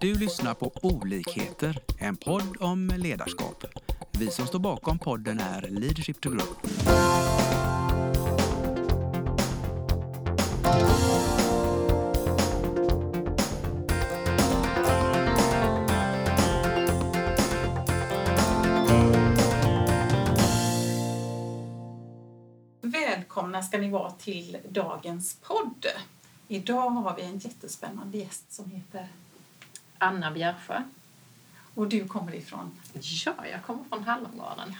Du lyssnar på Olikheter, en podd om ledarskap. Vi som står bakom podden är Leadership to Grow. Välkomna ska ni vara till dagens podd. Idag har vi en jättespännande gäst som heter Anna Bjärsjö. och du kommer ifrån. Ja, jag kommer från Hallongården.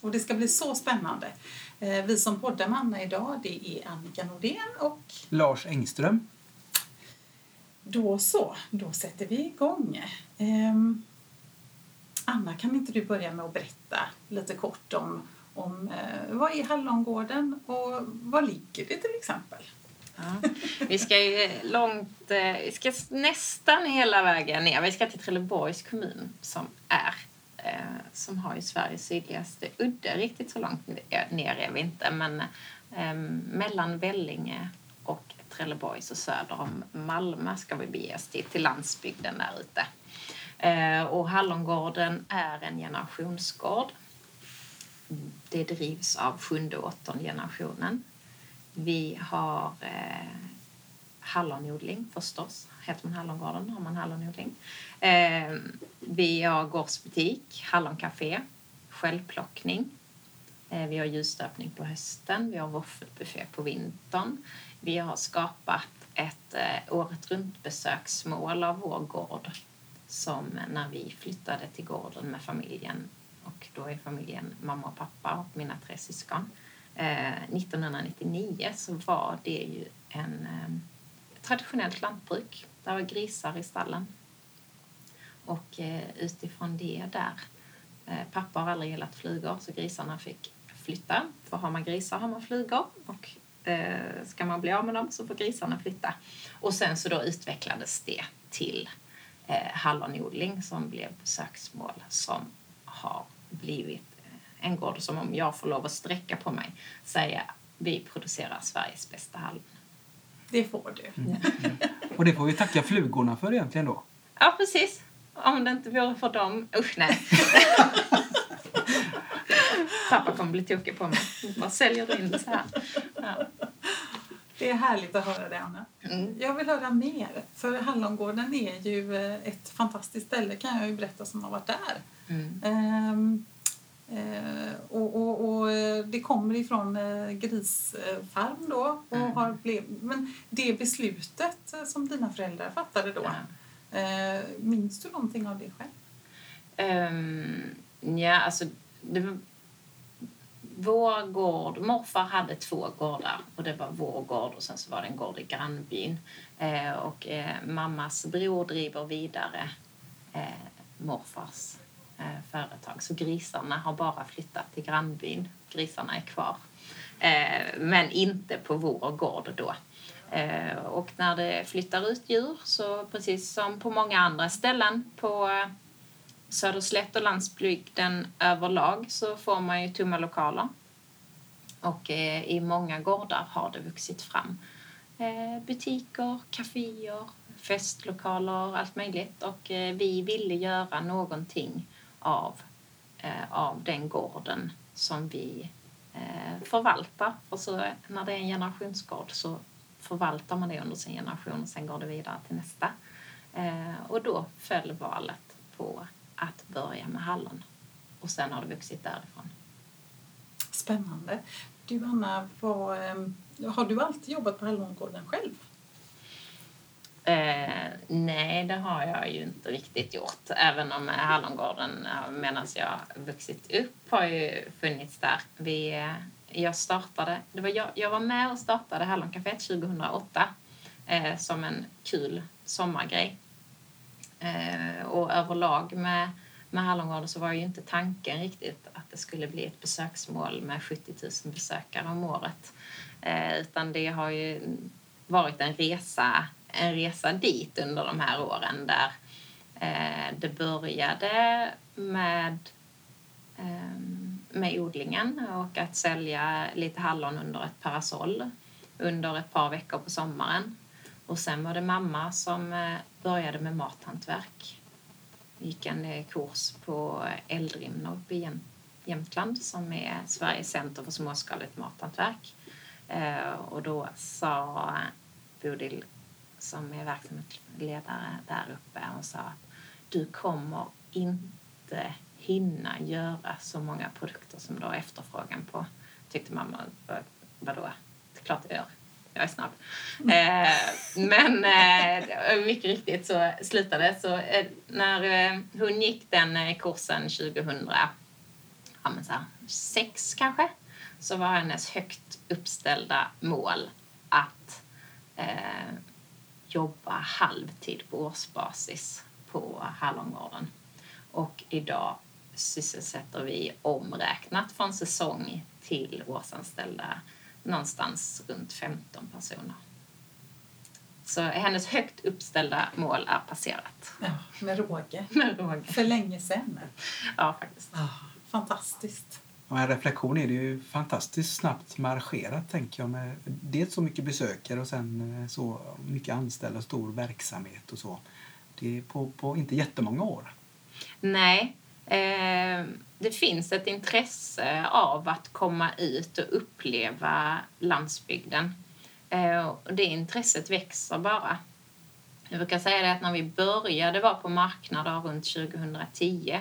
Och det ska bli så spännande. Eh, Vi som poddar med Anna idag det är Annika Nordén och Lars Engström. då så, då sätter vi igång. Ehm, Anna, kan inte du börja med att berätta lite kort om, om eh, vad är Hallongården och var ligger det till exempel? Ja. Vi ska ju långt, eh, vi ska nästan hela vägen ner. Vi ska till Trelleborgs kommun som är eh, som har ju Sveriges sydligaste udde. Riktigt så långt eh, ner är vi inte, men eh, mellan Vellinge och Trelleborg så söder om Malmö ska vi bege oss till, till landsbygden där ute. Eh, och Hallongården är en generationsgård. Det drivs av sjunde och åttonde generationen. Vi har eh, hallonodling förstås. Heter man Hallongården har man hallonodling. Eh, vi har gårdsbutik, halloncafé, självplockning. Eh, vi har ljusstöpning på hösten, vi har våffelbuffé på vintern. Vi har skapat ett eh, året runt besöksmål av vår gård som när vi flyttade till gården med familjen och då är familjen mamma och pappa och mina tre syskon. Eh, 1999 så var det ju en ehm, traditionellt lantbruk. Där var grisar i stallen. Och eh, utifrån det där, eh, pappa har aldrig gillat flugor så grisarna fick flytta. För har man grisar har man flugor och ska man bli av med dem så får grisarna flytta. Och sen så då utvecklades det till hallonodling som blev besöksmål som har blivit en gård som om jag får lov att sträcka på mig säga vi producerar Sveriges bästa hallon. Det får du. Och det får vi tacka flugorna för egentligen då. Ja, precis. Om det inte vore för dem... Usch, nej. Pappa kommer bli tokig på mig. Vad säljer du in det så här? Ja. Det är härligt att höra det, Anna. Mm. Jag vill höra mer, för Hallongården är ju eh, ett fantastiskt ställe kan jag ju berätta som har varit där. Mm. Ehm, eh, och, och, och eh, det kommer ifrån eh, grisfarm då. Och Mm. har blev, men det beslutet eh, som dina föräldrar fattade då, eh, minns du någonting av det själv? Um, ja, alltså... Det var, vår gård... Morfar hade två gårdar. och Det var vår gård och sen så var det en gård i grannbyn. Eh, och eh, mammas bror driver vidare eh, morfars eh, Eh, företag. Så grisarna har bara flyttat till grannbyn. Grisarna är kvar. Eh, men inte på vår gård då. Eh, och när det flyttar ut djur, så precis som på många andra ställen på eh, Söderslätt och landsbygden överlag så får man ju tomma lokaler. Och eh, i många gårdar har det vuxit fram eh, butiker, kaféer, festlokaler, allt möjligt. Och eh, vi ville göra någonting av, eh, av den gården som vi eh, förvaltar. Och så, när det är en generationsgård så förvaltar man det under sin generation och sen går det vidare till nästa. Eh, och då föll valet på att börja med hallon. Och sen har det vuxit därifrån. Spännande. Du Anna, var, eh, har du alltid jobbat på Hallongården själv? Eh, nej, det har jag ju inte riktigt gjort. Även om Hallongården eh, medan jag vuxit upp har ju funnits där. Vi, eh, jag startade, det var jag, jag var med och startade Halloncaféet 2008 eh, som en kul sommargrej. Eh, och överlag med, med Hallongården så var ju inte tanken riktigt att det skulle bli ett besöksmål med 70 000 besökare om året. Eh, utan det har ju varit en resa, en resa dit under de här åren där eh, det började med, eh, med odlingen och att sälja lite hallon under ett parasoll under ett par veckor på sommaren. Och sen var det mamma som eh, började med mathantverk. Gick en eh, kurs på Eldrimner uppe i Jämtland som är Sveriges center för småskaligt mathantverk. Eh, och då sa Bodil, som är verksamhetsledare där uppe, hon sa att du kommer inte hinna göra så många produkter som du har efterfrågan på. Tyckte mamma, "Vad- vadå? Det är klart jag gör. Jag är snabb. Eh, men eh, mycket riktigt så slutade så eh, när eh, hon gick den eh, kursen 2000, ja men så här, sex kanske, så var hennes högt uppställda mål att eh, jobba halvtid på årsbasis på Hallongården. Och idag sysselsätter vi omräknat från säsong till årsanställda någonstans runt 15 personer. Så hennes högt uppställda mål är passerat. Ja, med råge. Med råge. För länge sedan. Ja, faktiskt. Fantastiskt. Och en reflektion är det ju fantastiskt snabbt marscherat tänker jag med dels så mycket besökare och sen eh, så mycket anställda och stor verksamhet och så. Det är på, på inte jättemånga år. Nej. Eh, det finns ett intresse av att komma ut och uppleva landsbygden. Eh, och det intresset växer bara. Jag brukar säga det att när vi började vara på marknader runt 2010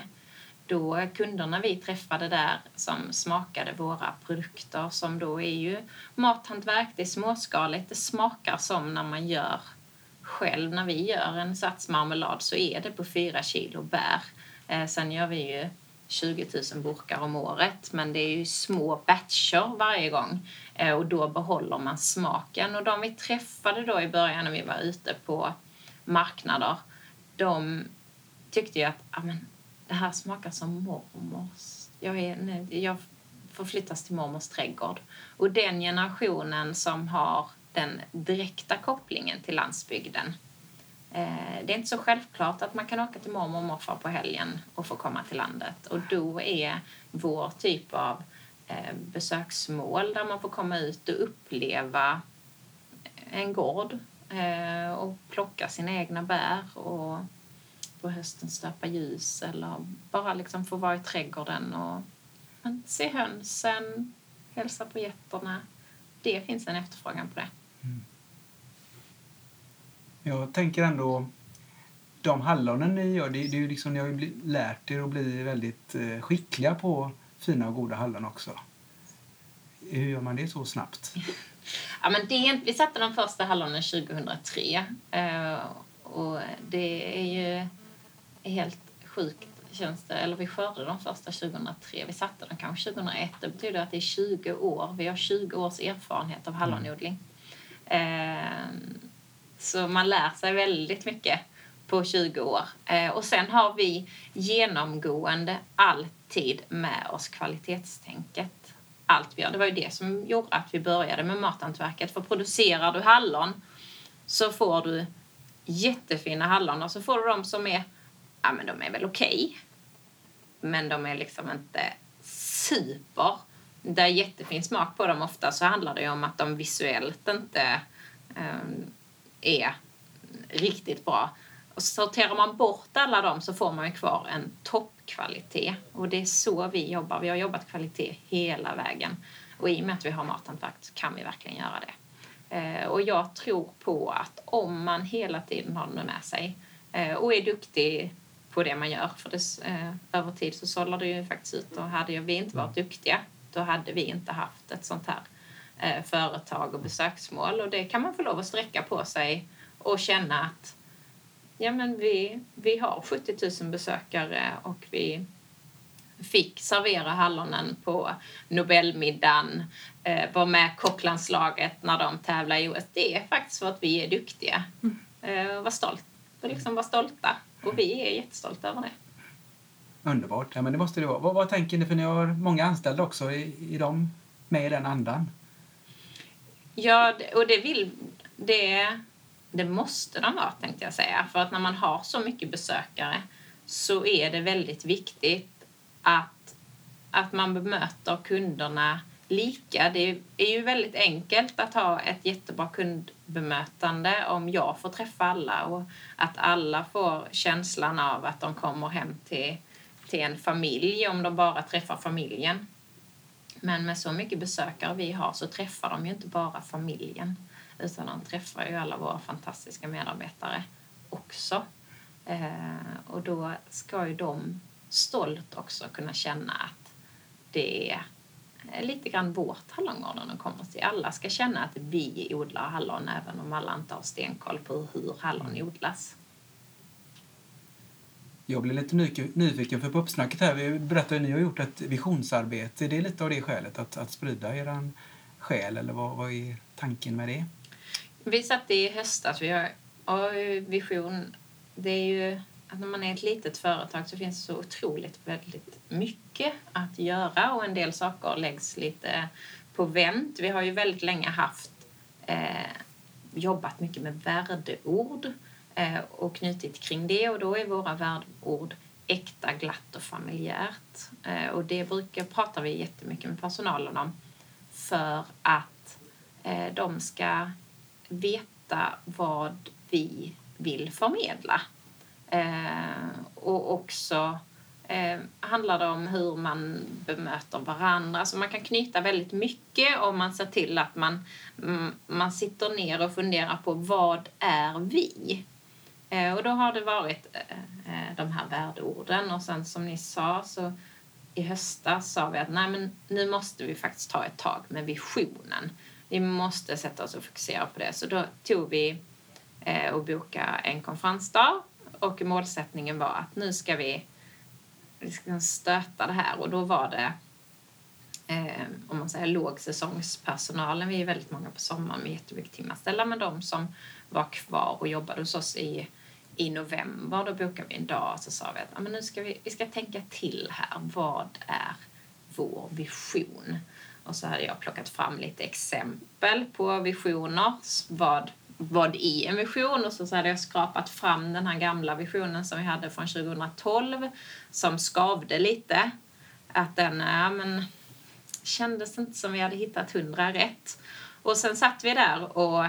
då kunderna vi träffade där som smakade våra produkter som då är ju mathantverk, det är småskaligt, det smakar som när man gör själv. När vi gör en satsmarmelad så är det på fyra kilo bär. Eh, sen gör vi ju 20 000 burkar om året men det är ju små batcher varje gång eh, och då behåller man smaken. Och de vi träffade då i början när vi var ute på marknader de tyckte ju att ah, men, det här smakar som mormors. Jag, är, nej, jag får flyttas till mormors trädgård. Och den generationen som har den direkta kopplingen till landsbygden. Eh, det är inte så självklart att man kan åka till mormor och morfar på helgen och få komma till landet. Och då är vår typ av eh, besöksmål där man får komma ut och uppleva en gård eh, och plocka sina egna bär och på hösten stöpa ljus eller bara liksom få vara i trädgården och se hönsen, hälsa på getterna. Det finns en efterfrågan på det. Jag tänker ändå de hallonen ni gör, det, det är ju liksom, ni har ju lärt er att bli väldigt eh, skickliga på fina och goda hallon också. Hur gör man det så snabbt? Ja, men det, vi satte den första hallonen 2003 eh, och det är ju helt sjukt känns det. Eller vi skördade de första 2003. Vi satte dem kanske 2001. Det betyder att det är 20 år. Vi har 20 års erfarenhet av hallonodling. Eh, så man lär sig väldigt mycket på 20 år. Eh, och sen har vi genomgående alltid med oss kvalitetstänket. Allt vi gör. Det var ju det som gjorde att vi började med mathantverket. För producerar du hallon så får du jättefina hallon och så får du de som är, ja men de är väl okej. Men de är liksom inte super. Det är jättefin smak på dem ofta så handlar det ju om att de visuellt inte um, är riktigt bra. Och sorterar man bort alla dem så får man ju kvar en toppkvalitet. Och det är så vi jobbar. Vi har jobbat kvalitet hela vägen. Och i och med att vi har mathantverk så kan vi verkligen göra det. Eh, och jag tror på att om man hela tiden har det med sig eh, och är duktig på det man gör, för det, eh, över tid så sållar det ju faktiskt ut och hade vi inte varit duktiga då hade vi inte haft ett sånt här eh, företag och besöksmål och det kan man få lov att sträcka på sig och känna att ja, men vi, vi har 70 000 besökare och vi fick servera hallonen på Nobelmiddagen, eh, var med kocklandslaget när de tävlar i OS. Det är faktiskt för att vi är duktiga. Eh, var, stolt, liksom var stolta. Och vi är jättestolta över det. Underbart. Ja, men det måste det vara. Vad, vad tänker ni? För ni har många anställda också. Är, är de med i den andan? Ja, och det vill... Det, det måste de vara, tänkte jag säga. För att när man har så mycket besökare så är det väldigt viktigt att, att man bemöter kunderna lika. Det är ju väldigt enkelt att ha ett jättebra kundbemötande om jag får träffa alla och att alla får känslan av att de kommer hem till, till en familj om de bara träffar familjen. Men med så mycket besökare vi har så träffar de ju inte bara familjen utan de träffar ju alla våra fantastiska medarbetare också. Eh, och då ska ju de stolt också kunna känna att det är lite grann vårt hallongården de kommer till. Alla ska känna att vi odlar hallon även om alla inte har stenkoll på hur hallon odlas. Jag blir lite nyfiken för på uppsnacket här, vi berättade att ni har gjort ett visionsarbete. Är det lite av det skälet att, att sprida er själ eller vad, vad är tanken med det? Vi satte i höstas, vi har och vision, det är ju att när man är ett litet företag så finns det så otroligt väldigt mycket mycket att göra och en del saker läggs lite på vänt. Vi har ju väldigt länge haft eh, jobbat mycket med värdeord eh, och knutit kring det och då är våra värdeord äkta, glatt och familjärt. Eh, och det brukar, pratar vi jättemycket med personalen om för att eh, de ska veta vad vi vill förmedla. Eh, och också eh, handlar det om hur man bemöter varandra. Så man kan knyta väldigt mycket om man ser till att man, mm, man sitter ner och funderar på vad är vi? Eh, och då har det varit eh, eh, de här värdeorden och sen som ni sa så i höstas sa vi att nej men nu måste vi faktiskt ta ett tag med visionen. Vi måste sätta oss och fokusera på det. Så då tog vi eh, och bokade en konferensdag och målsättningen var att nu ska vi, vi stöta det här. Och då var det eh, om man säger lågsäsongspersonalen, vi är väldigt många på sommaren med jättemycket timanställda, men de som var kvar och jobbade hos oss i, i november, då bokade vi en dag och så sa vi att men nu ska vi, vi ska tänka till här, vad är vår vision? Och så hade jag plockat fram lite exempel på visioner, vad vad är en vision? Och så, hade jag skrapat fram den här gamla visionen som vi hade från 2012 som skavde lite. Att den ja, men, kändes inte som vi hade hittat hundra rätt. Och sen satt vi där och,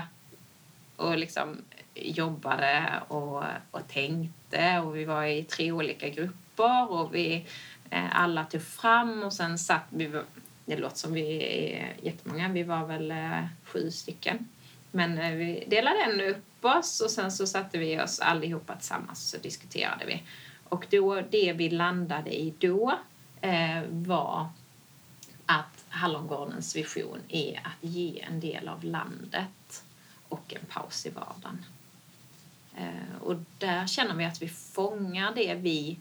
och liksom jobbade och, och tänkte och vi var i tre olika grupper och vi eh, alla tog fram och sen satt vi, det låter som vi är jättemånga, vi var väl eh, sju stycken men eh, vi delade ändå upp oss och sen så satte vi oss allihopa tillsammans och så diskuterade vi. Och då, det vi landade i då eh, var att Hallongårdens vision är att ge en del av landet och en paus i vardagen. Eh, och där känner vi att vi fångar det vi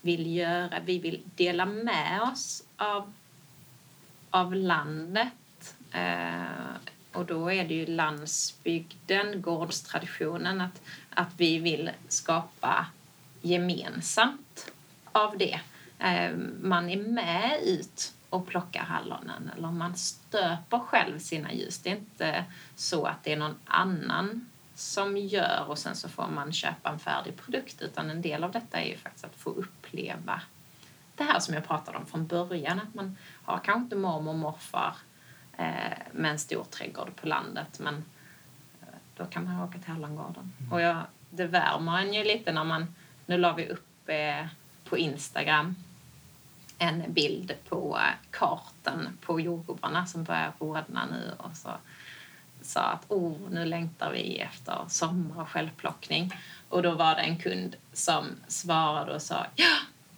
vill göra. Vi vill dela med oss av, av landet. Eh, och då är det ju landsbygden, gårdstraditionen, att, att vi vill skapa gemensamt av det. Eh, man är med ut och plockar hallonen eller man stöper själv sina ljus. Det är inte så att det är någon annan som gör och sen så får man köpa en färdig produkt utan en del av detta är ju faktiskt att få uppleva det här som jag pratade om från början, att man har kanske inte mormor och morfar med en stor trädgård på landet. Men eh, då kan man åka till Hallongården. Mm. Och jag, det värmer en ju lite när man... Nu la vi upp eh, på Instagram en bild på eh, kartan på jordgubbarna som börjar rodna nu och så sa att oh, nu längtar vi efter sommar och självplockning. Och då var det en kund som svarade och sa ja,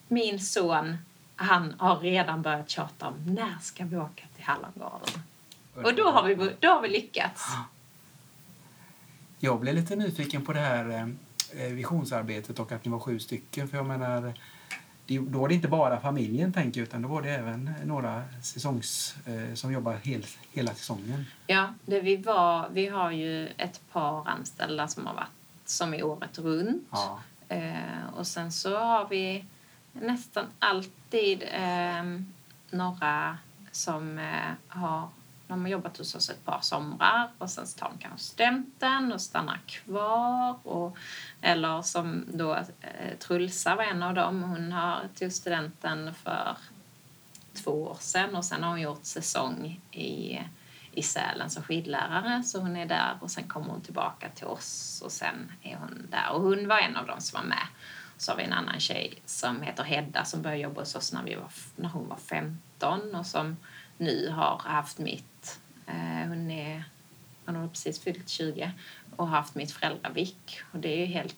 min son han har redan börjat tjata om när ska vi åka till Hallongården. Och då har, vi, då har vi lyckats. Jag blev lite nyfiken på det här eh, visionsarbetet och att ni var sju stycken. För jag menar, då var det inte bara familjen tänker utan då var det även några säsongs, eh, som jobbar hel, hela säsongen. Ja, det vi, var, vi har ju ett par anställda som har varit som är året runt. Ja. Eh, och sen så har vi nästan alltid eh, några som eh, har de har jobbat hos oss ett par somrar och sen tar de kanske studenten och stannar kvar. Och, eller som då eh, Trulsa var en av dem. Hon har tog studenten för två år sedan och sen har hon gjort säsong i, i Sälen som skidlärare så hon är där och sen kommer hon tillbaka till oss och sen är hon där och hon var en av dem som var med. Så har vi en annan tjej som heter Hedda som började jobba hos oss när, vi var, när hon var 15 och som nu har haft mitt, eh, hon är hon har precis fyllt 20 och har haft mitt föräldravik och det är ju helt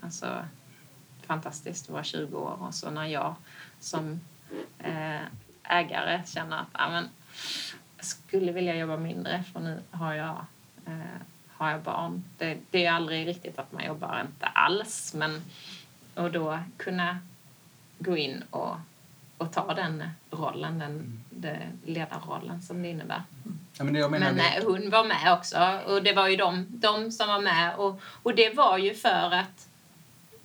alltså, fantastiskt att vara 20 år och så när jag som eh, ägare känner att ah, men, jag skulle vilja jobba mindre för nu har jag, eh, har jag barn. Det, det är aldrig riktigt att man jobbar inte alls men och då kunna gå in och, och ta den rollen, den, den ledarrollen som det innebär. Ja, men det Men det- nej, hon var med också och det var ju de, de som var med och, och det var ju för att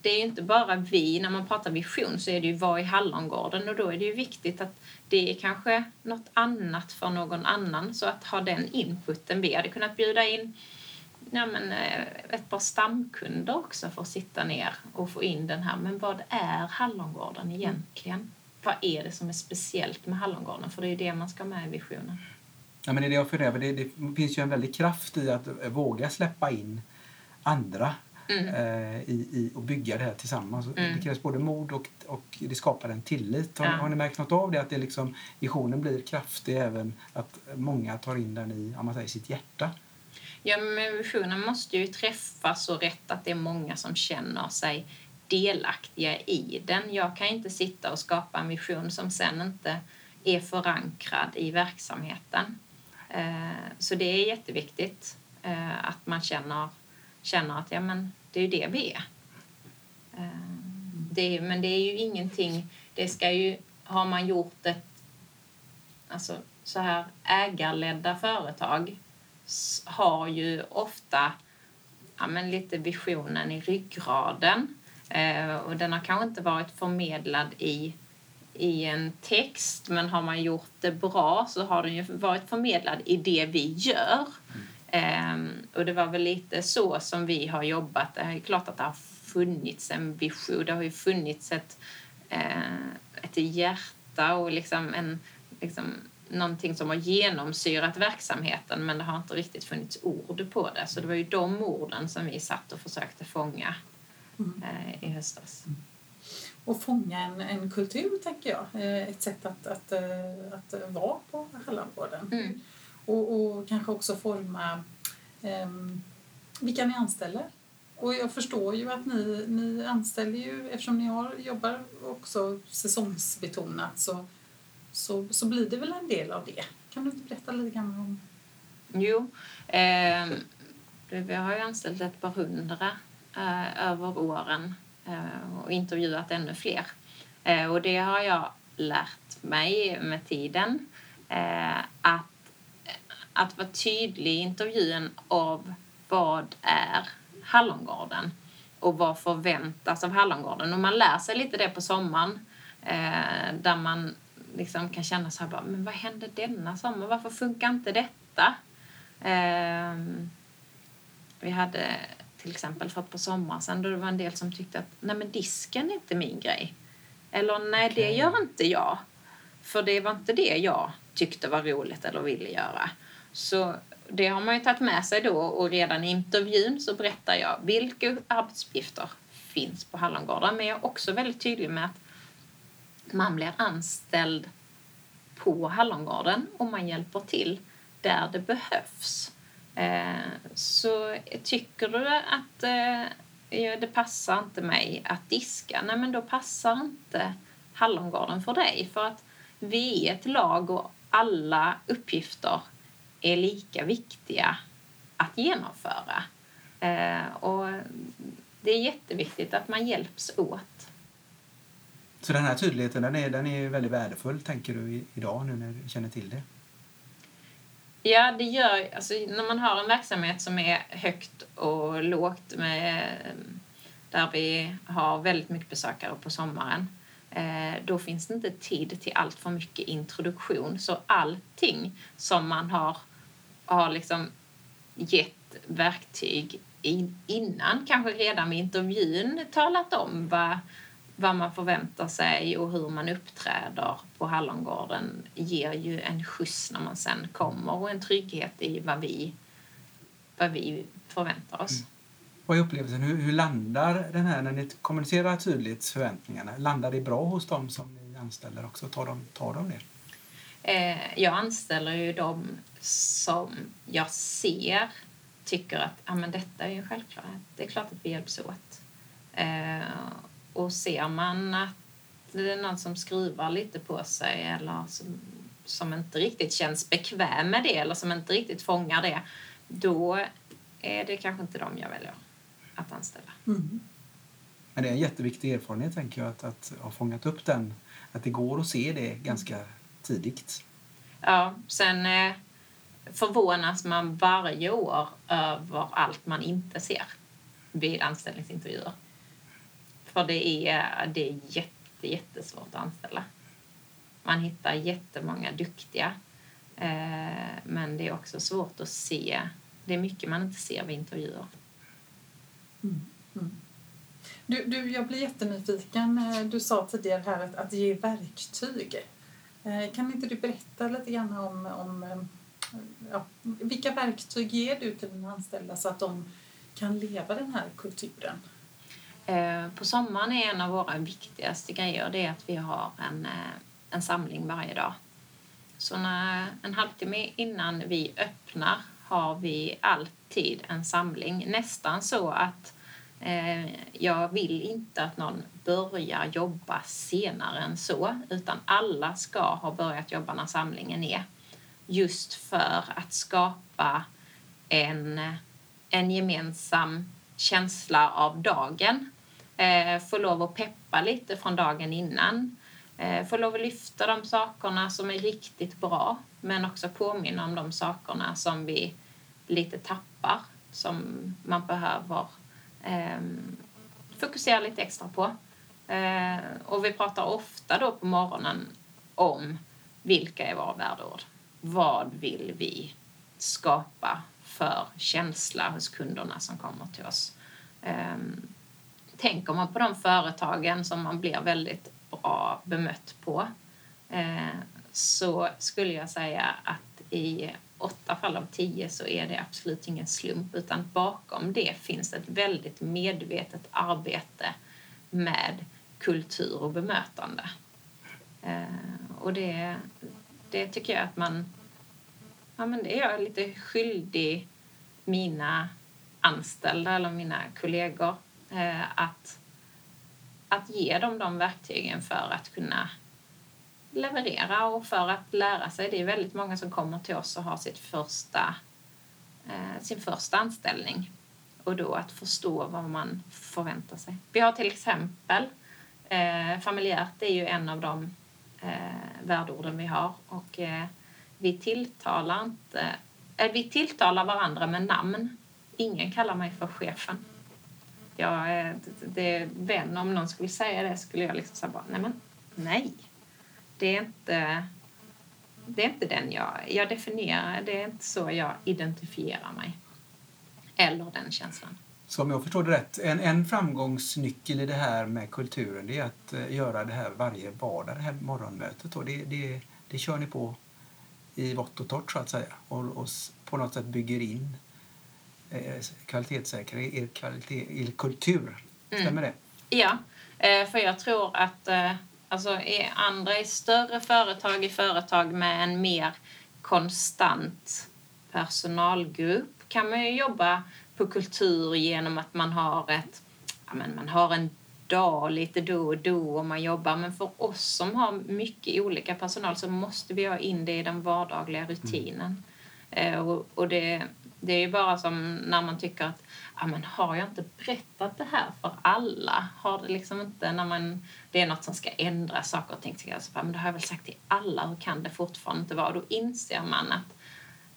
det är inte bara vi, när man pratar vision så är det ju vad i Hallongården och då är det ju viktigt att det är kanske något annat för någon annan så att ha den inputen. Vi hade kunnat bjuda in ja, men, eh, ett par stamkunder också för att sitta ner och få in den här. Men vad är Hallongården egentligen? Vad är det som är speciellt med Hallongården? För det är det man ska ha med i visionen. Ja, men det är det jag funderar. Det, det finns ju en väldig kraft i att eh, våga släppa in andra Mm. eh, i, i och bygga det här tillsammans. Det krävs både mod och, och det skapar en tillit. Har, Ja. har ni märkt något av det? Att det liksom, visionen blir kraftig även att många tar in den i man säger, sitt hjärta? Ja, men visionen måste ju träffa så rätt att det är många som känner sig delaktiga i den. Jag kan inte sitta och skapa en vision som sen inte är förankrad i verksamheten. Eh, så det är jätteviktigt eh, att man känner, känner att ja, men det är ju det vi är. Eh, det. Men det är ju ingenting... Det ska ju... Har man gjort ett alltså, så här ägarledda företag har ju ofta ja, men lite visionen i ryggraden. Eh, och den har kanske inte varit förmedlad i, i en text men har man gjort det bra så har den ju varit förmedlad i det vi gör. Eh, och det var väl lite så som vi har jobbat. Det är klart att det har funnits en vision. Det har ju funnits ett, eh, ett hjärta och liksom en, liksom, någonting som har genomsyrat verksamheten men det har inte riktigt funnits ord på det. Så det var ju de orden som vi satt och försökte fånga eh, i höstas. Och fånga en, en kultur, tänker jag. Eh, Ett sätt att, att, eh, att vara på Hallongården. Mm. Och, och kanske också forma um, vilka ni anställer. Och jag förstår ju att ni, ni anställer ju, eftersom ni har, jobbar också säsongsbetonat så, så, så blir det väl en del av det. Kan du inte berätta lite grann om Jo, eh, vi har ju anställt ett par hundra eh, över åren eh, och intervjuat ännu fler. Eh, och det har jag lärt mig med tiden. Eh, att, att vara tydlig i intervjun av vad är Hallongården och vad förväntas av Hallongården. Och man lär sig lite det på sommaren eh, där man liksom kan känna så här bara, men vad hände denna sommar? Varför funkar inte detta? Ehm, vi hade till exempel för ett par sommar sedan då det var en del som tyckte att nej men disken är inte min grej. Eller nej det Okej. gör inte jag. För det var inte det jag tyckte var roligt eller ville göra. Så det har man ju tagit med sig då och redan i intervjun så berättar jag vilka arbetsuppgifter finns på Hallongården. Men jag är också väldigt tydlig med att man blir anställd på Hallongården och man hjälper till där det behövs. Eh, så tycker du att eh, det passar inte mig att diska, nej men då passar inte Hallongården för dig. För att vi är ett lag och alla uppgifter är lika viktiga att genomföra. Eh, och det är jätteviktigt att man hjälps åt. Så den här tydligheten den är, den är väldigt värdefull, tänker du, i- idag nu när du känner till det? Ja, det gör... Alltså, när man har en verksamhet som är högt och lågt med, eh, där vi har väldigt mycket besökare på sommaren eh, då finns det inte tid till allt för mycket introduktion. Så allting som man har, har liksom gett verktyg in, innan, kanske redan vid intervjun talat om vad, vad man förväntar sig och hur man uppträder på Hallongården ger ju en skjuts när man sen kommer och en trygghet i vad vi, vad vi förväntar oss. Mm. Vad är upplevelsen? Hur, hur landar den här, när ni kommunicerar tydligt förväntningarna, landar det bra hos dem som ni anställer också? Tar de, tar de det? Eh, jag anställer ju dem som jag ser tycker att ah, men detta är en självklarhet. Det är klart att vi hjälps åt. Eh, och ser man att det är någon som skruvar lite på sig eller som, som inte riktigt känns bekväm med det eller som inte riktigt fångar det, då är det kanske inte de jag väljer att anställa. Mm. Men det är en jätteviktig erfarenhet tänker jag att, att ha fångat upp den, att det går att se det ganska tidigt. Ja, sen eh, förvånas man varje år över allt man inte ser vid anställningsintervjuer. För det är, det är jätte, jättesvårt att anställa. Man hittar jättemånga duktiga. Eh, men det är också svårt att se. Det är mycket man inte ser vid intervjuer. Mm. Mm. Du, du, jag blir jättenyfiken. Eh, du sa tidigare här att, att ge verktyg. Eh, kan inte du berätta lite grann om, om eh, ja, vilka verktyg ger du till dina anställda så att de kan leva den här kulturen? Eh, på sommaren är en av våra viktigaste grejer det är att vi har en, eh, en samling varje dag. Så när, en halvtimme innan vi öppnar har vi alltid en samling. Nästan så att eh, jag vill inte att någon börjar jobba senare än så utan alla ska ha börjat jobba när samlingen är. Just för att skapa en, en gemensam känsla av dagen. Eh, få lov att peppa lite från dagen innan. Eh, få lov att lyfta de sakerna som är riktigt bra men också påminna om de sakerna som vi lite tappar som man behöver eh, fokusera lite extra på. Eh, och vi pratar ofta då på morgonen om vilka är våra värdeord? Vad vill vi skapa för känsla hos kunderna som kommer till oss? Eh, tänker man på de företagen som man blir väldigt bra bemött på eh, så skulle jag säga att i åtta fall av tio så är det absolut ingen slump utan bakom det finns ett väldigt medvetet arbete med kultur och bemötande. Eh, och det, det tycker jag att man... Ja, men det är jag lite skyldig mina anställda eller mina kollegor Eh, att, att ge dem de verktygen för att kunna leverera och för att lära sig. Det är väldigt många som kommer till oss och har sitt första, eh, sin första anställning. Och då att förstå vad man förväntar sig. Vi har till exempel eh, familjärt, det är ju en av de eh, värdeorden vi har. Och eh, vi tilltalar inte, eh, vi tilltalar varandra med namn. Ingen kallar mig för chefen. Jag, eh, det är vän, om någon skulle säga det skulle jag liksom säga bara, nej men nej det är inte, det är inte den jag, jag definierar, det är inte så jag identifierar mig. Eller den känslan. Så om jag förstår det rätt, en, en framgångsnyckel i det här med kulturen det är att eh, göra det här varje vardag, det här morgonmötet. Då. Det, det, det kör ni på i vått och torrt så att säga och, och på något sätt bygger in kvalitetssäkrar er, kvalitet, er kultur. Stämmer mm. det? Ja, eh, för jag tror att eh, Alltså i andra i större företag, i företag med en mer konstant personalgrupp kan man ju jobba på kultur genom att man har ett, ja men man har en dag lite då och då och man jobbar. Men för oss som har mycket olika personal så måste vi ha in det i den vardagliga rutinen. Mm. Eh, och, och det, det är ju bara som när man tycker att ja, men har jag inte berättat det här för alla? Har det liksom inte, när man, det är något som ska ändra saker och ting, så jag, men det har jag väl sagt till alla, hur kan det fortfarande inte vara? Då inser man att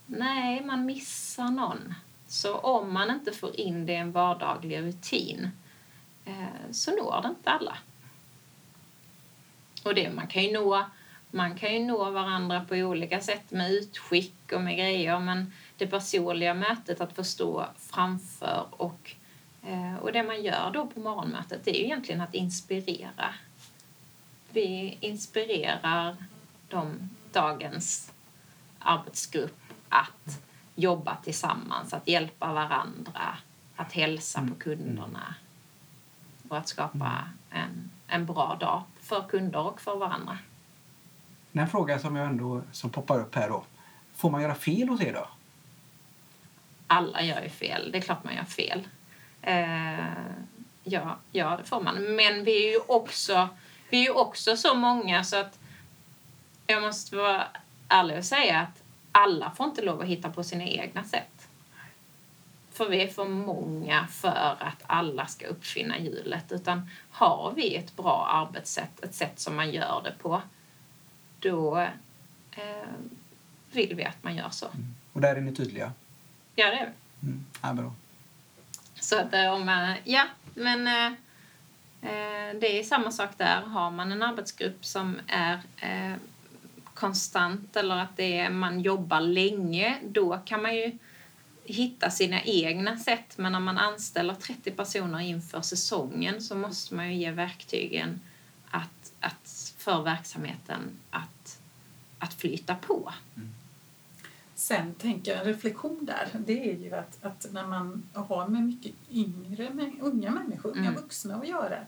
nej, man missar någon. Så om man inte får in det i en vardaglig rutin eh, så når det inte alla. Och det, man kan ju nå man kan ju nå varandra på olika sätt med utskick och med grejer men det personliga mötet, att få stå framför och Eh, och det man gör då på morgonmötet det är ju egentligen att inspirera. Vi inspirerar de, dagens arbetsgrupp att jobba tillsammans, att hjälpa varandra, att hälsa på kunderna och att skapa en, en bra dag för kunder och för varandra. En fråga som jag ändå som poppar upp här då. Får man göra fel hos er då? Alla gör ju fel. Det är klart man gör fel. Eh, ja, ja, det får man. Men vi är ju också, vi är ju också så många så att jag måste vara ärlig och säga att alla får inte lov att hitta på sina egna sätt. För vi är för många för att alla ska uppfinna hjulet. Utan har vi ett bra arbetssätt, ett sätt som man gör det på, då eh, vill vi att man gör så. Mm. Och där är ni tydliga? Ja, det. Mm. Ja, bra. Så att eh, om man, ja, men eh, eh, det är samma sak där. Har man en arbetsgrupp som är eh, konstant eller att det är, man jobbar länge, då kan man ju hitta sina egna sätt. Men när man anställer 30 personer inför säsongen så måste man ju ge verktygen att, att, för verksamheten att, att flyta på. Sen tänker jag, en reflektion där, det är ju att, att när man har med mycket yngre, med unga människor, unga Mm. vuxna att göra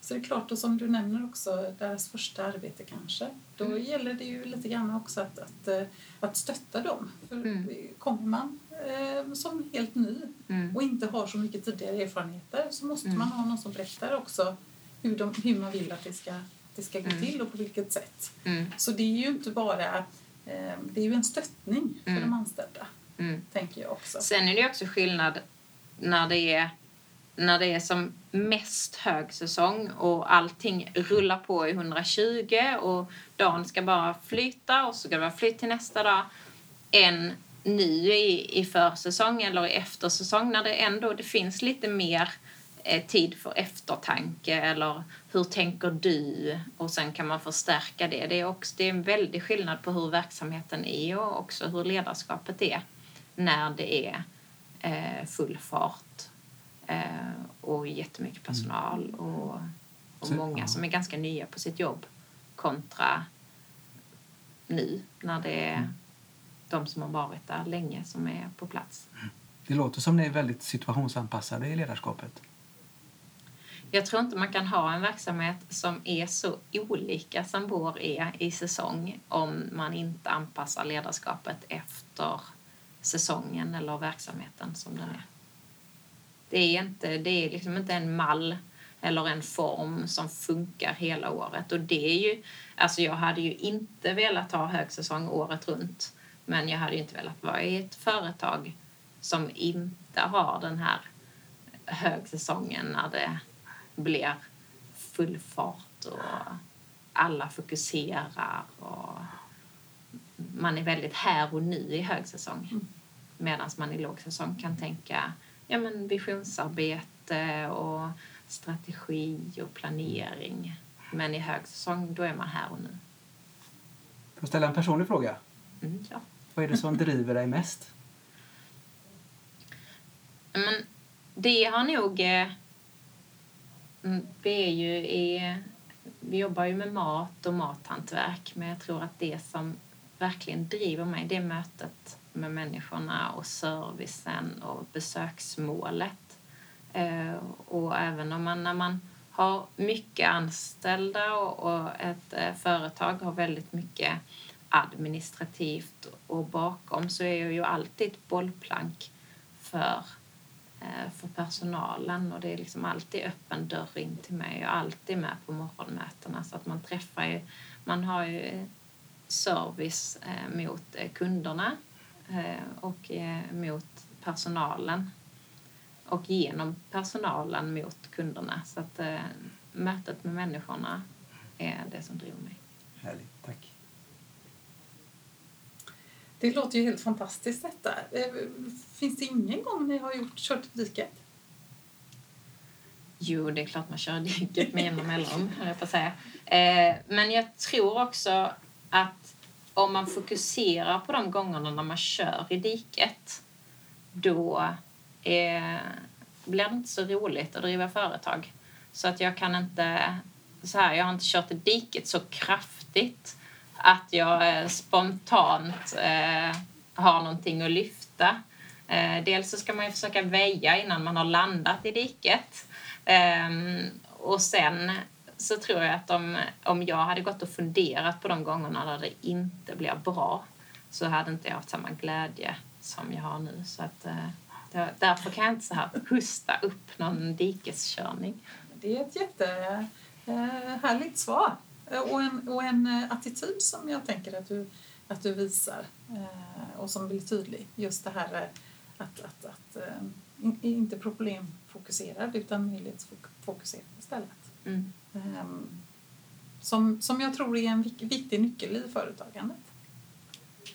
så är det klart, och som du nämner också, deras första arbete kanske. Då Mm. gäller det ju lite grann också att, att, eh, att stötta dem. För Mm. kommer man eh, som helt ny Mm. och inte har så mycket tidigare erfarenheter så måste Mm. man ha någon som berättar också hur, de, hur man vill att det ska, det ska gå Mm. till och på vilket sätt. Mm. Så det är ju inte bara, det är ju en stöttning för Mm. de anställda, Mm. tänker jag också. Sen är det också skillnad när det är, när det är som mest högsäsong och allting rullar på i 120 och dagen ska bara flyta och så ska det vara flyt till nästa dag. Än nu i, i försäsong eller i eftersäsong när det ändå det finns lite mer tid för eftertanke eller hur tänker du? Och sen kan man förstärka det. Det är, också, det är en väldig skillnad på hur verksamheten är och också hur ledarskapet är när det är eh, full fart eh, och jättemycket personal och, och många som är ganska nya på sitt jobb kontra nu när det är de som har varit där länge som är på plats. Det låter som ni är väldigt situationsanpassade i ledarskapet. Jag tror inte man kan ha en verksamhet som är så olika som vår är i säsong om man inte anpassar ledarskapet efter säsongen eller verksamheten som den är. Det är, inte, det är liksom inte en mall eller en form som funkar hela året. Och det är ju, alltså jag hade ju inte velat ha högsäsong året runt. Men jag hade ju inte velat vara i ett företag som inte har den här högsäsongen när det blir full fart och alla fokuserar och man är väldigt här och nu i högsäsong. Mm. Medan man i lågsäsong kan tänka ja, men visionsarbete och strategi och planering. Men i högsäsong då är man här och nu. Får jag ställa en personlig fråga? Mm, ja. Vad är det som driver dig mest? Men det har nog... Mm, vi är ju i... Vi jobbar ju med mat och mathantverk men jag tror att det som verkligen driver mig det är mötet med människorna och servicen och besöksmålet. Eh, och även om man när man har mycket anställda och, ett eh, företag har väldigt mycket administrativt och bakom så är jag ju alltid ett bollplank för, Eh, för personalen och det är liksom alltid öppen dörr in till mig. Jag är alltid med på morgonmötena så att man träffar ju, man har ju service eh, mot eh, kunderna och mot personalen och genom personalen mot kunderna. Så att mötet med människorna är det som driver mig. Härligt, tack. Det låter ju helt fantastiskt detta. Eh, Finns det ingen gång ni har gjort, kört i diket? Jo, det är klart man kör diket med jämna mellanrum, höll jag på att säga. Eh, men jag tror också att om man fokuserar på de gångerna när man kör i diket, då är, blir det inte så roligt att driva företag. Så att jag kan inte, så här, jag har inte kört i diket så kraftigt att jag eh, spontant eh, har någonting att lyfta. Eh, dels så ska man ju försöka väja innan man har landat i diket. Eh, och sen så tror jag att om, om jag hade gått och funderat på de gångerna där det inte blir bra så hade inte jag haft samma glädje som jag har nu. Så att, eh, därför kan jag inte så här pusta upp någon dikeskörning. Det är ett jättehärligt eh, svar och en, och en eh, attityd som jag tänker att du, att du visar eh, och som blir tydlig. Just det här eh, att, att, att eh, inte problemfokuserad utan möjlighetsfokuserad istället. Mm. Ehm, som, som jag tror är en viktig nyckel i företagandet.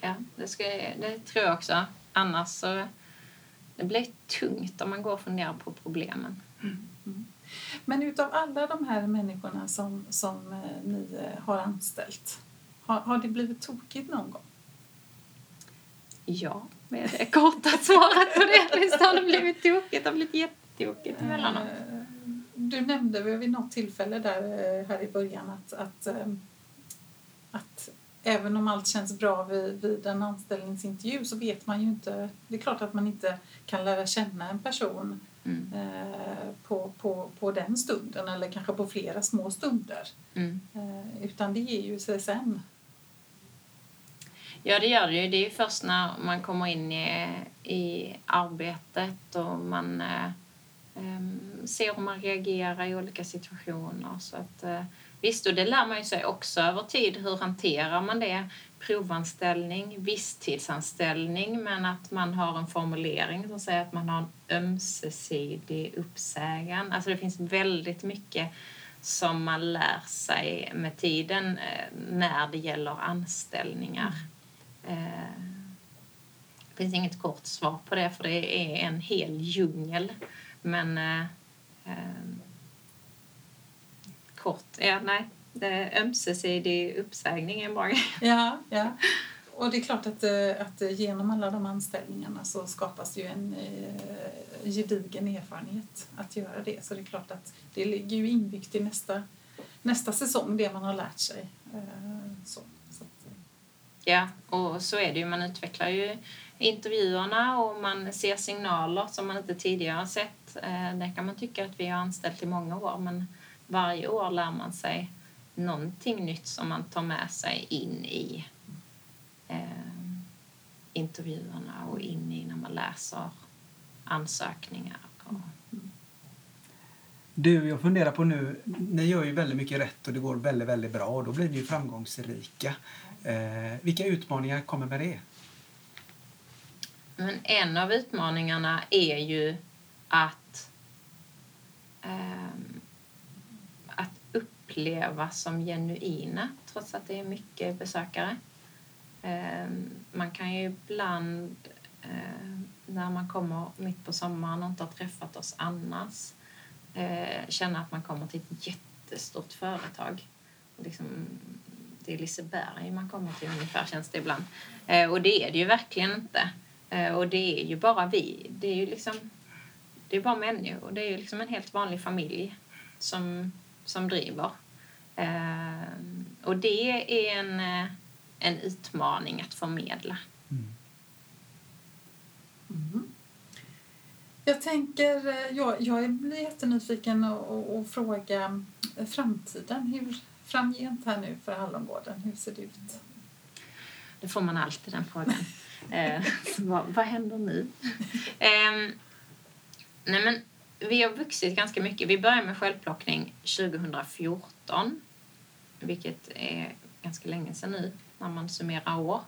Ja, det, ska, det tror jag också. Annars så det blir tungt om man går och funderar på problemen. Mm. Mm. Men utav alla de här människorna som, som eh, ni eh, har anställt, har, har det blivit tokigt någon gång? Ja, med det korta svaret på det. Visst har det blivit tokigt. Det har blivit jättetokigt emellanåt. Eh, du nämnde vid något tillfälle där här i början att, att, att även om allt känns bra vid, vid en anställningsintervju så vet man ju inte... Det är klart att man inte kan lära känna en person mm. eh, på, på, på den stunden eller kanske på flera små stunder. Mm. Eh, utan det ger ju sig sen. Ja, det gör det ju. Det är ju först när man kommer in i, i arbetet och man eh, ehm, ser hur man reagerar i olika situationer. Så att, eh, Visst, och det lär man ju sig också över tid. Hur hanterar man det? Provanställning, visstidsanställning men att man har en formulering som säger att man har en ömsesidig uppsägan. Alltså det finns väldigt mycket som man lär sig med tiden eh, när det gäller anställningar. Eh, det finns inget kort svar på det för det är en hel djungel. Men eh, eh kort. Ja, nej. Det ömsesidig uppsägning är en bra grej. Ja, ja. Och det är klart att, eh, att genom alla de anställningarna så skapas ju en eh, gedigen erfarenhet att göra det. Så det är klart att det ligger ju inbyggt i nästa, nästa säsong, det man har lärt sig. Eh, så, så att, eh. Ja, och så är det ju. Man utvecklar ju intervjuerna och man ser signaler som man inte tidigare har sett. Eh, det kan man tycka att vi har anställt i många år men varje år lär man sig någonting nytt som man tar med sig in i eh, intervjuerna och in i när man läser ansökningar. Och... Du, jag funderar på nu, ni gör ju väldigt mycket rätt och det går väldigt, väldigt bra och då blir ni ju framgångsrika. Eh, vilka utmaningar kommer med det? Men en av utmaningarna är ju att eh, upplevas som genuina trots att det är mycket besökare. Ehm, man kan ju ibland eh, när man kommer mitt på sommaren och inte har träffat oss annars eh, känna att man kommer till ett jättestort företag. Liksom, det är Liseberg man kommer till ungefär känns det ibland. Eh, och det är det ju verkligen inte. Och det är ju bara vi. Det är ju liksom det är bara människor. Det är ju liksom en helt vanlig familj som, som driver. Eh, och det är en, eh, en utmaning att förmedla. Mm. Mm. Jag tänker, eh, jag, jag blir jättenyfiken att fråga framtiden. Hur framgent här nu för Hallongården, hur ser det ut? Det får man alltid den frågan. eh, vad, vad händer nu? eh, nej men, vi har vuxit ganska mycket. Vi började med självplockning 2014 vilket är ganska länge sedan nu när man summerar år.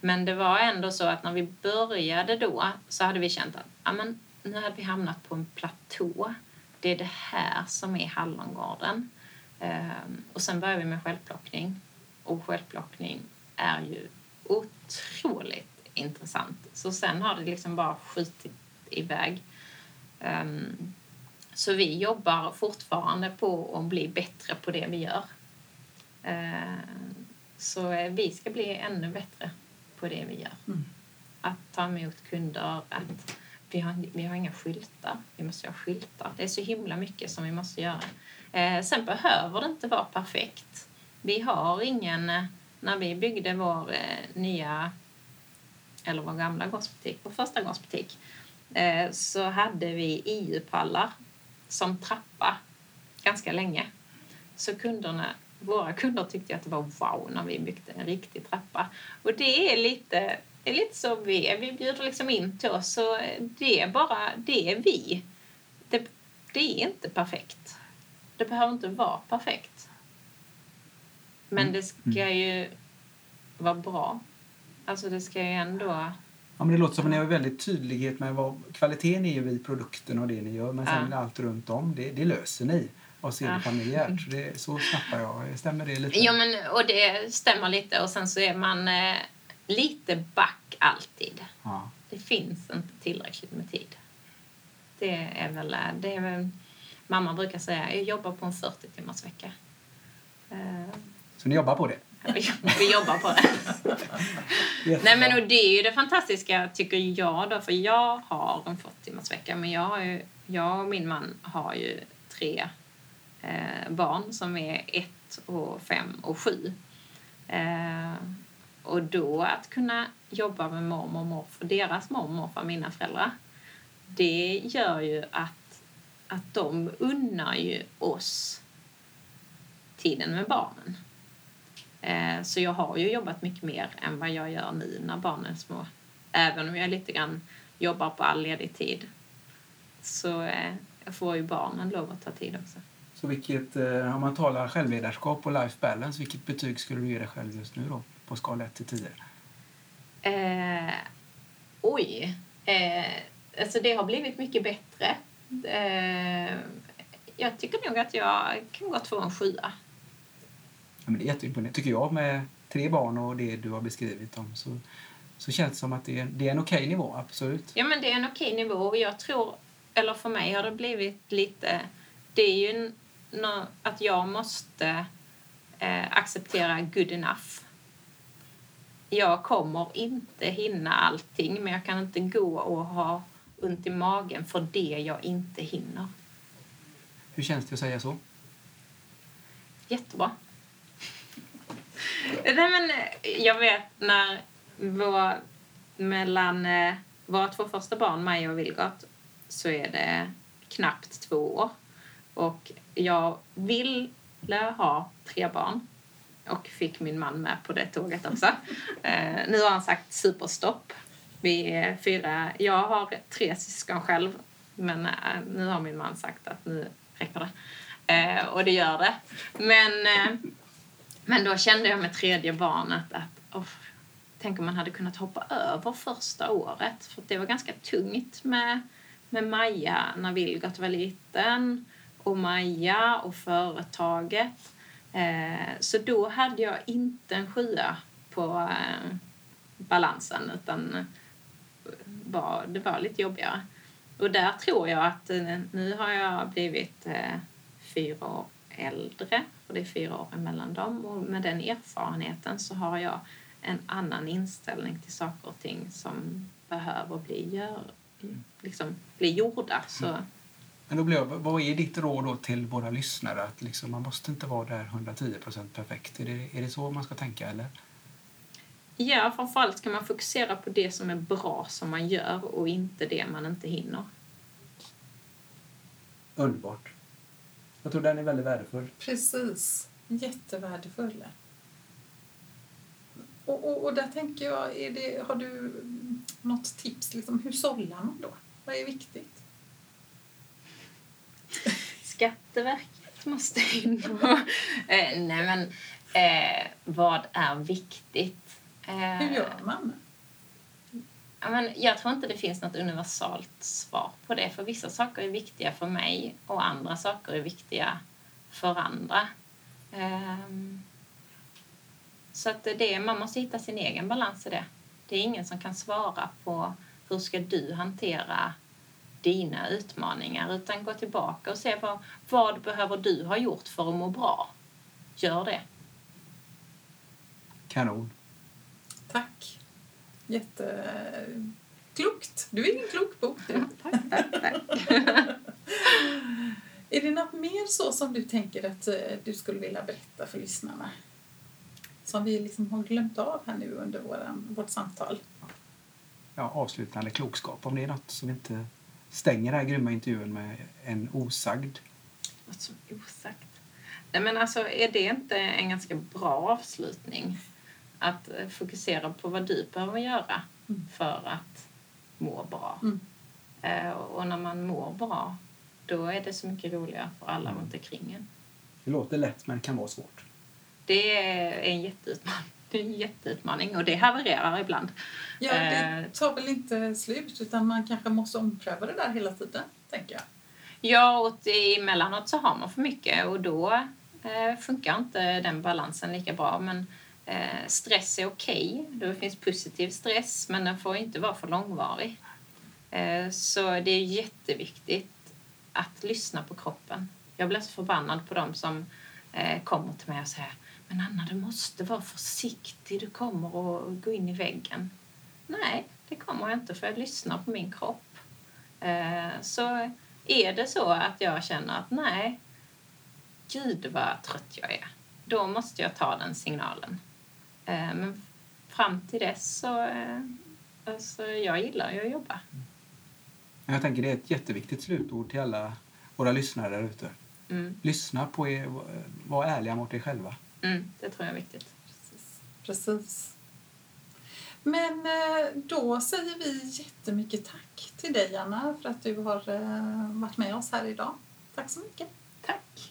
Men det var ändå så att när vi började då så hade vi känt att amen, nu hade vi hamnat på en platå. Det är det här som är Hallongården. Ehm, och sen började vi med självplockning. Och självplockning är ju otroligt intressant. Så sen har det liksom bara skjutit iväg. Um, så vi jobbar fortfarande på att bli bättre på det vi gör. Eh, så vi ska bli ännu bättre på det vi gör. Mm. Att ta emot kunder, att vi har, vi har inga skyltar. Vi måste ha skyltar. Det är så himla mycket som vi måste göra. Eh, sen behöver det inte vara perfekt. Vi har ingen... eh, När vi byggde vår eh, nya, eller vår gamla gårdsbutik, vår första gårdsbutik, eh, så hade vi EU-pallar som trappa ganska länge. Så kunderna, våra kunder tyckte att det var wow när vi byggde en riktig trappa. Och det är lite, är lite så vi är. Vi bjuder liksom in till oss. Så det är bara, det är vi. Det, det är inte perfekt. Det behöver inte vara perfekt. Men det ska ju vara bra. Alltså det ska ju ändå... Ja, men det låter som att ni har väldigt tydlighet med vad kvaliteten är i produkten och det ni gör. Men sen Ja. allt runt om, det, det löser ni och ser det Ja. familjärt. Så, det, så snappar jag. Stämmer det lite? Ja, men, och det stämmer lite. Och sen så är man eh, lite back alltid. Ja. Det finns inte tillräckligt med tid. Det är väl... Det är väl mamma brukar säga jag jobbar på en 40 timmars vecka. Eh, Så ni jobbar på det? vi, jobbar på det. Nej, men och det är ju det fantastiska, tycker jag. Då, för jag har en 40 timmars vecka men jag, ju, jag och min man har ju tre eh, barn som är ett, och fem och sju. Eh, och då att kunna jobba med mormor och morfar, deras mormor och mina föräldrar, det gör ju att, att de unnar ju oss tiden med barnen. Eh, Så jag har ju jobbat mycket mer än vad jag gör nu när barnen är små. Även om jag lite grann jobbar på all ledig tid. Så eh, jag får ju barnen lov att ta tid också. Så vilket, eh, om man talar självledarskap och life balance, vilket betyg skulle du ge dig själv just nu då? På skala 1 till 10? Eh, oj. Eh, alltså det har blivit mycket bättre. Eh, jag tycker nog att jag kan gott få en sjua. Ja, men det är jätteimponerande, tycker jag, med tre barn och det du har beskrivit om. Så, så känns det som att det är, det är en okej nivå, absolut. Ja, men det är en okej nivå och jag tror, eller för mig har det blivit lite, det är ju nå- att jag måste eh, acceptera good enough. Jag kommer inte hinna allting, men jag kan inte gå och ha ont i magen för det jag inte hinner. Hur känns det att säga så? Jättebra. Nej, men eh, jag vet när vår, mellan eh, våra två första barn, Maja och Vilgot, så är det knappt två år. Och jag ville ha tre barn och fick min man med på det tåget också. Eh, nu har han sagt superstopp. Vi är fyra. Jag har tre syskon själv, men eh, nu har min man sagt att nu räcker det. Eh, och det gör det. Men, eh, men då kände jag med tredje barnet att oh, tänk om man hade kunnat hoppa över första året. För det var ganska tungt med, med Maja när Vilgot var liten och Maja och företaget. Eh, så då hade jag inte en sjua på eh, balansen utan eh, var, det var lite jobbigare. Och där tror jag att eh, nu har jag blivit eh, fyra år äldre, för det är fyra år emellan dem. Och med den erfarenheten så har jag en annan inställning till saker och ting som behöver bli, gör, liksom, bli gjorda. Så, Men då blir jag, vad är ditt råd då till våra lyssnare? Att liksom, man måste inte vara där 110% perfekt. Är det, är det så man ska tänka? eller? ja, framförallt ska man fokusera på det som är bra som man gör och inte det man inte hinner. Underbart. Jag tror den är väldigt värdefull. Precis. Jättevärdefull. Och, och, och där tänker jag, är det, har du något tips? Liksom, hur sållar man då? Vad är viktigt? Skatteverket måste in och... eh, nej, men eh, vad är viktigt? Eh, Hur gör man? Ja, men jag tror inte det finns något universalt svar på det. För vissa saker är viktiga för mig och andra saker är viktiga för andra. Ehm, så att det, man måste hitta sin egen balans i det. Det är ingen som kan svara på hur ska du hantera dina utmaningar utan gå tillbaka och se vad, vad behöver du ha gjort för att må bra. Gör det. Kanon. Tack. Jätte... Klokt! Du är ingen klok bok du. Tack, tack, tack. Är det något mer så som du tänker att eh, du skulle vilja berätta för lyssnarna? Som vi liksom har glömt av här nu under våran, vårt samtal. Ja, avslutande klokskap. Om det är något som inte stänger den här grymma intervjun med en osagd. Något som är osagt. Nej, men alltså, är det inte en ganska bra avslutning? Att eh, fokusera på vad du behöver göra Mm. för att må bra. Mm. Eh, och när man mår bra, då är det så mycket roligare för alla Mm. runt omkring en. Det låter lätt men kan vara svårt. Det är en jätteutmaning. Det är en jätteutmaning och det havererar ibland. Ja, Eh. det tar väl inte slut utan man kanske måste ompröva det där hela tiden, tänker jag. Ja, och emellanåt så har man för mycket och då eh, funkar inte den balansen lika bra. Men eh, stress är okej. Det finns positiv stress, men den får inte vara för långvarig. Eh, så det är jätteviktigt att lyssna på kroppen. Jag blir så förbannad på dem som eh, kommer till mig och säger Men Anna, du måste vara försiktig. Du kommer att gå in i väggen. Nej, det kommer jag inte för jag lyssnar på min kropp. Eh, så är det så att jag känner att nej, gud vad trött jag är, då måste jag ta den signalen. Eh, men fram till dess så, eh, alltså, jag gillar ju att jobba. Jag tänker det är ett jätteviktigt slutord till alla våra lyssnare där ute. Mm, Lyssna på er, var ärliga mot er själva. mm, det tror jag är viktigt. Precis. Precis. Men eh, då säger vi jättemycket tack till dig, Anna, för att du har varit med oss här idag. Tack så mycket. Tack!